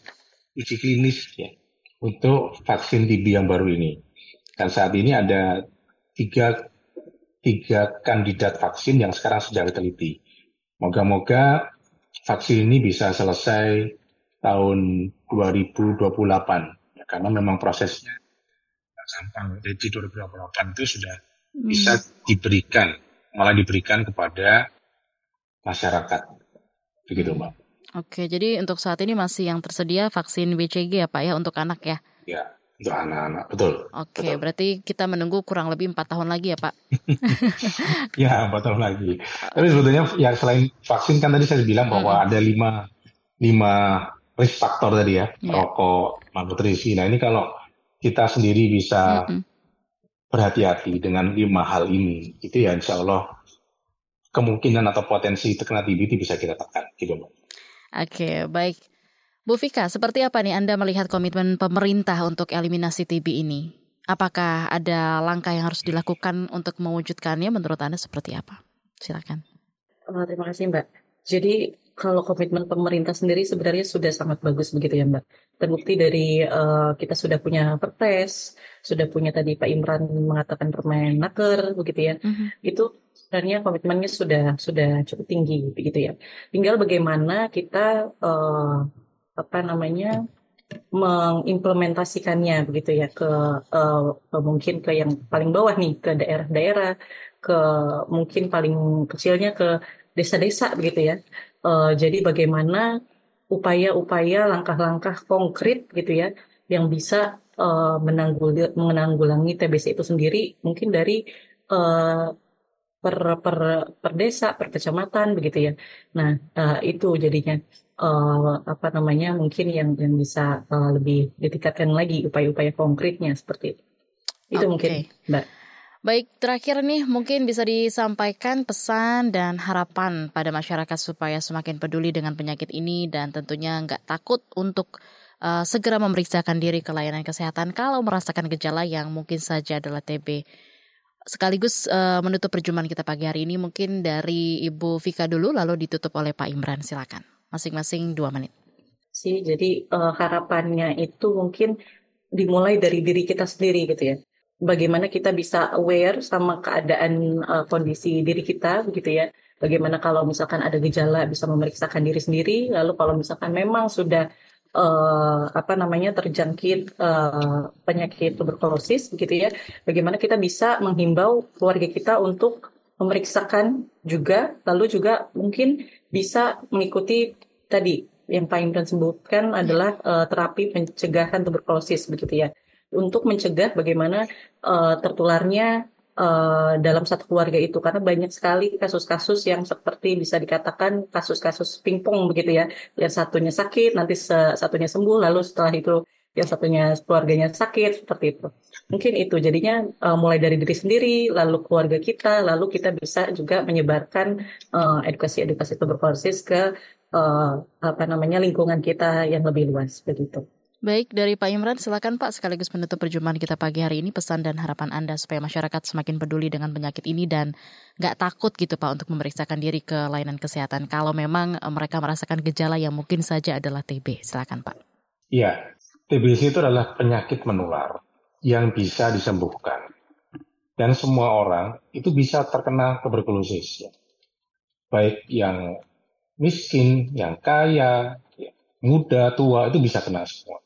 D: uji klinis ya untuk vaksin TB yang baru ini. Dan saat ini ada tiga, tiga kandidat vaksin yang sekarang sedang diteliti. Moga-moga vaksin ini bisa selesai tahun 2028 karena memang prosesnya gampang. Dari 2028 itu sudah hmm. bisa diberikan, malah diberikan kepada masyarakat. Begitu, Mbak.
C: Oke, jadi untuk saat ini masih yang tersedia vaksin BCG ya Pak ya untuk anak ya?
D: Ya, untuk anak-anak, betul.
C: Oke,
D: betul.
C: berarti kita menunggu kurang lebih empat tahun lagi ya Pak?
D: ya, empat tahun lagi. Tapi sebetulnya ya selain vaksin kan tadi saya bilang bahwa hmm. ada lima, lima risk factor tadi ya, yeah. rokok, malnutrisi. Nah ini kalau kita sendiri bisa mm -hmm. berhati-hati dengan lima hal ini, itu ya insya Allah kemungkinan atau potensi terkena TB itu bisa kita tekan. Gitu,
C: Oke, okay, baik. Bu Fika, seperti apa nih Anda melihat komitmen pemerintah untuk eliminasi TB ini? Apakah ada langkah yang harus dilakukan untuk mewujudkannya menurut Anda seperti apa? Silakan.
E: Oh, terima kasih Mbak. Jadi kalau komitmen pemerintah sendiri sebenarnya sudah sangat bagus begitu ya Mbak. Terbukti dari uh, kita sudah punya perpres, sudah punya tadi Pak Imran mengatakan permen naker begitu ya. Mm-hmm. Itu sebenarnya komitmennya sudah sudah cukup tinggi begitu ya. Tinggal bagaimana kita uh, apa namanya mengimplementasikannya begitu ya ke uh, mungkin ke yang paling bawah nih ke daerah-daerah ke mungkin paling kecilnya ke desa-desa begitu ya. Uh, jadi bagaimana upaya-upaya langkah-langkah konkret gitu ya yang bisa uh, menanggulangi TBC itu sendiri mungkin dari uh, per per per desa, per kecamatan begitu ya. Nah, uh, itu jadinya uh, apa namanya mungkin yang yang bisa uh, lebih ditingkatkan lagi upaya-upaya konkretnya seperti itu. Itu okay. mungkin, Mbak.
C: Baik, terakhir nih mungkin bisa disampaikan pesan dan harapan pada masyarakat supaya semakin peduli dengan penyakit ini dan tentunya nggak takut untuk uh, segera memeriksakan diri ke layanan kesehatan kalau merasakan gejala yang mungkin saja adalah TB. Sekaligus uh, menutup perjumpaan kita pagi hari ini mungkin dari Ibu Vika dulu lalu ditutup oleh Pak Imran. Silakan masing-masing dua menit.
E: Sih, jadi uh, harapannya itu mungkin dimulai dari diri kita sendiri gitu ya. Bagaimana kita bisa aware sama keadaan uh, kondisi diri kita begitu ya. Bagaimana kalau misalkan ada gejala bisa memeriksakan diri sendiri. Lalu kalau misalkan memang sudah uh, apa namanya terjangkit uh, penyakit tuberkulosis begitu ya. Bagaimana kita bisa menghimbau keluarga kita untuk memeriksakan juga, lalu juga mungkin bisa mengikuti tadi yang Pak Imran sebutkan adalah uh, terapi pencegahan tuberkulosis begitu ya. Untuk mencegah bagaimana uh, tertularnya uh, dalam satu keluarga itu karena banyak sekali kasus-kasus yang seperti bisa dikatakan kasus-kasus pingpong begitu ya. Yang satunya sakit, nanti satunya sembuh, lalu setelah itu yang satunya keluarganya sakit seperti itu. Mungkin itu jadinya uh, mulai dari diri sendiri, lalu keluarga kita, lalu kita bisa juga menyebarkan uh, edukasi-edukasi tuberkulosis ke uh, apa namanya lingkungan kita yang lebih luas begitu.
C: Baik, dari Pak Imran, silakan Pak sekaligus menutup perjumpaan kita pagi hari ini pesan dan harapan Anda supaya masyarakat semakin peduli dengan penyakit ini dan nggak takut gitu Pak untuk memeriksakan diri ke layanan kesehatan kalau memang mereka merasakan gejala yang mungkin saja adalah TB. Silakan Pak.
D: Iya, TBC itu adalah penyakit menular yang bisa disembuhkan. Dan semua orang itu bisa terkena tuberkulosis. Baik yang miskin, yang kaya, muda, tua, itu bisa kena semua.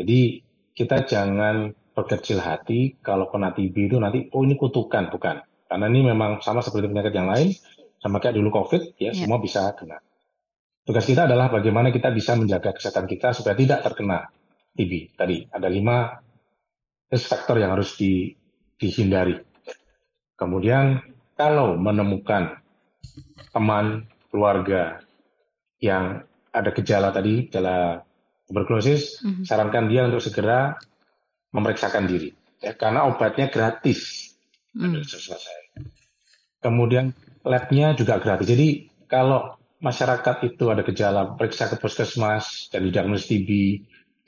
D: Jadi kita jangan berkecil hati kalau kena TB itu nanti, oh ini kutukan, bukan. Karena ini memang sama seperti penyakit yang lain, sama kayak dulu COVID, ya, ya. semua bisa kena. Tugas kita adalah bagaimana kita bisa menjaga kesehatan kita supaya tidak terkena TB tadi ada lima risk factor yang harus di, dihindari. Kemudian kalau menemukan teman keluarga yang ada gejala tadi gejala tuberkulosis, mm-hmm. sarankan dia untuk segera memeriksakan diri ya, karena obatnya gratis. Mm. selesai. Kemudian labnya juga gratis. Jadi kalau masyarakat itu ada gejala periksa ke puskesmas dan didiagnosis TB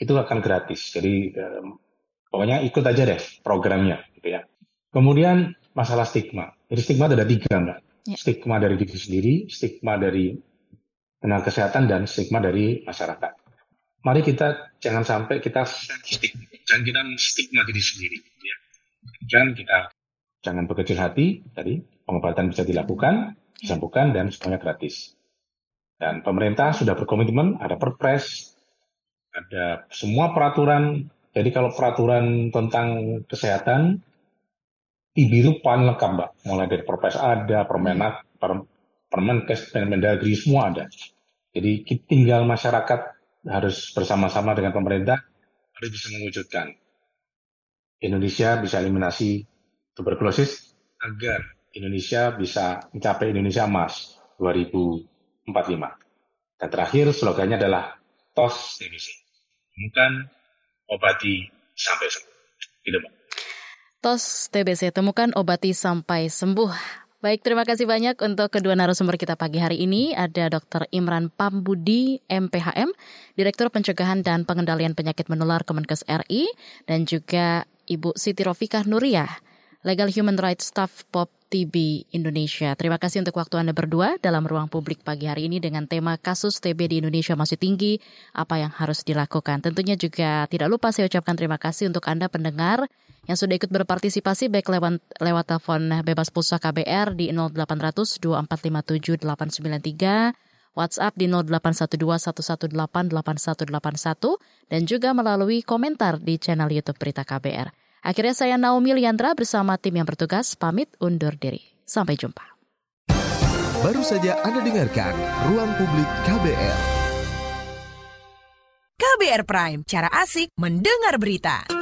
D: itu akan gratis. Jadi um, pokoknya ikut aja deh programnya, gitu ya. Kemudian masalah stigma. Jadi stigma ada tiga, mbak. Ya. Stigma dari diri sendiri, stigma dari tenaga kesehatan, dan stigma dari masyarakat. Mari kita jangan sampai kita stigma, jangan kita stigma diri sendiri. Ya. Dan kita jangan berkecil hati. Tadi pengobatan bisa dilakukan, disembuhkan, dan semuanya gratis. Dan pemerintah sudah berkomitmen, ada perpres, ada semua peraturan. Jadi kalau peraturan tentang kesehatan, TB itu paling lengkap, Mbak. Mulai dari Perpres ada, Permenak, per, Permenkes, Permendagri, semua ada. Jadi tinggal masyarakat harus bersama-sama dengan pemerintah harus bisa mewujudkan Indonesia bisa eliminasi tuberkulosis agar Indonesia bisa mencapai Indonesia emas 2045. Dan terakhir slogannya adalah TOS TBC temukan, obati sampai sembuh. Mbak.
C: TOS TBC, temukan, obati sampai sembuh. Baik, terima kasih banyak untuk kedua narasumber kita pagi hari ini. Ada Dr. Imran Pambudi, MPHM, Direktur Pencegahan dan Pengendalian Penyakit Menular Kemenkes RI, dan juga Ibu Siti Rofikah Nuriyah, Legal Human Rights Staff POP TB Indonesia. Terima kasih untuk waktu Anda berdua dalam ruang publik pagi hari ini dengan tema kasus TB di Indonesia masih tinggi, apa yang harus dilakukan. Tentunya juga tidak lupa saya ucapkan terima kasih untuk Anda pendengar yang sudah ikut berpartisipasi baik lewat lewat telepon bebas pulsa KBR di 0800 2457 893 WhatsApp di 0812-1188181 dan juga melalui komentar di channel YouTube Berita KBR. Akhirnya saya Naomi Liandra bersama tim yang bertugas pamit undur diri. Sampai jumpa.
B: Baru saja Anda dengarkan Ruang Publik KBR.
N: KBR Prime, cara asik mendengar berita.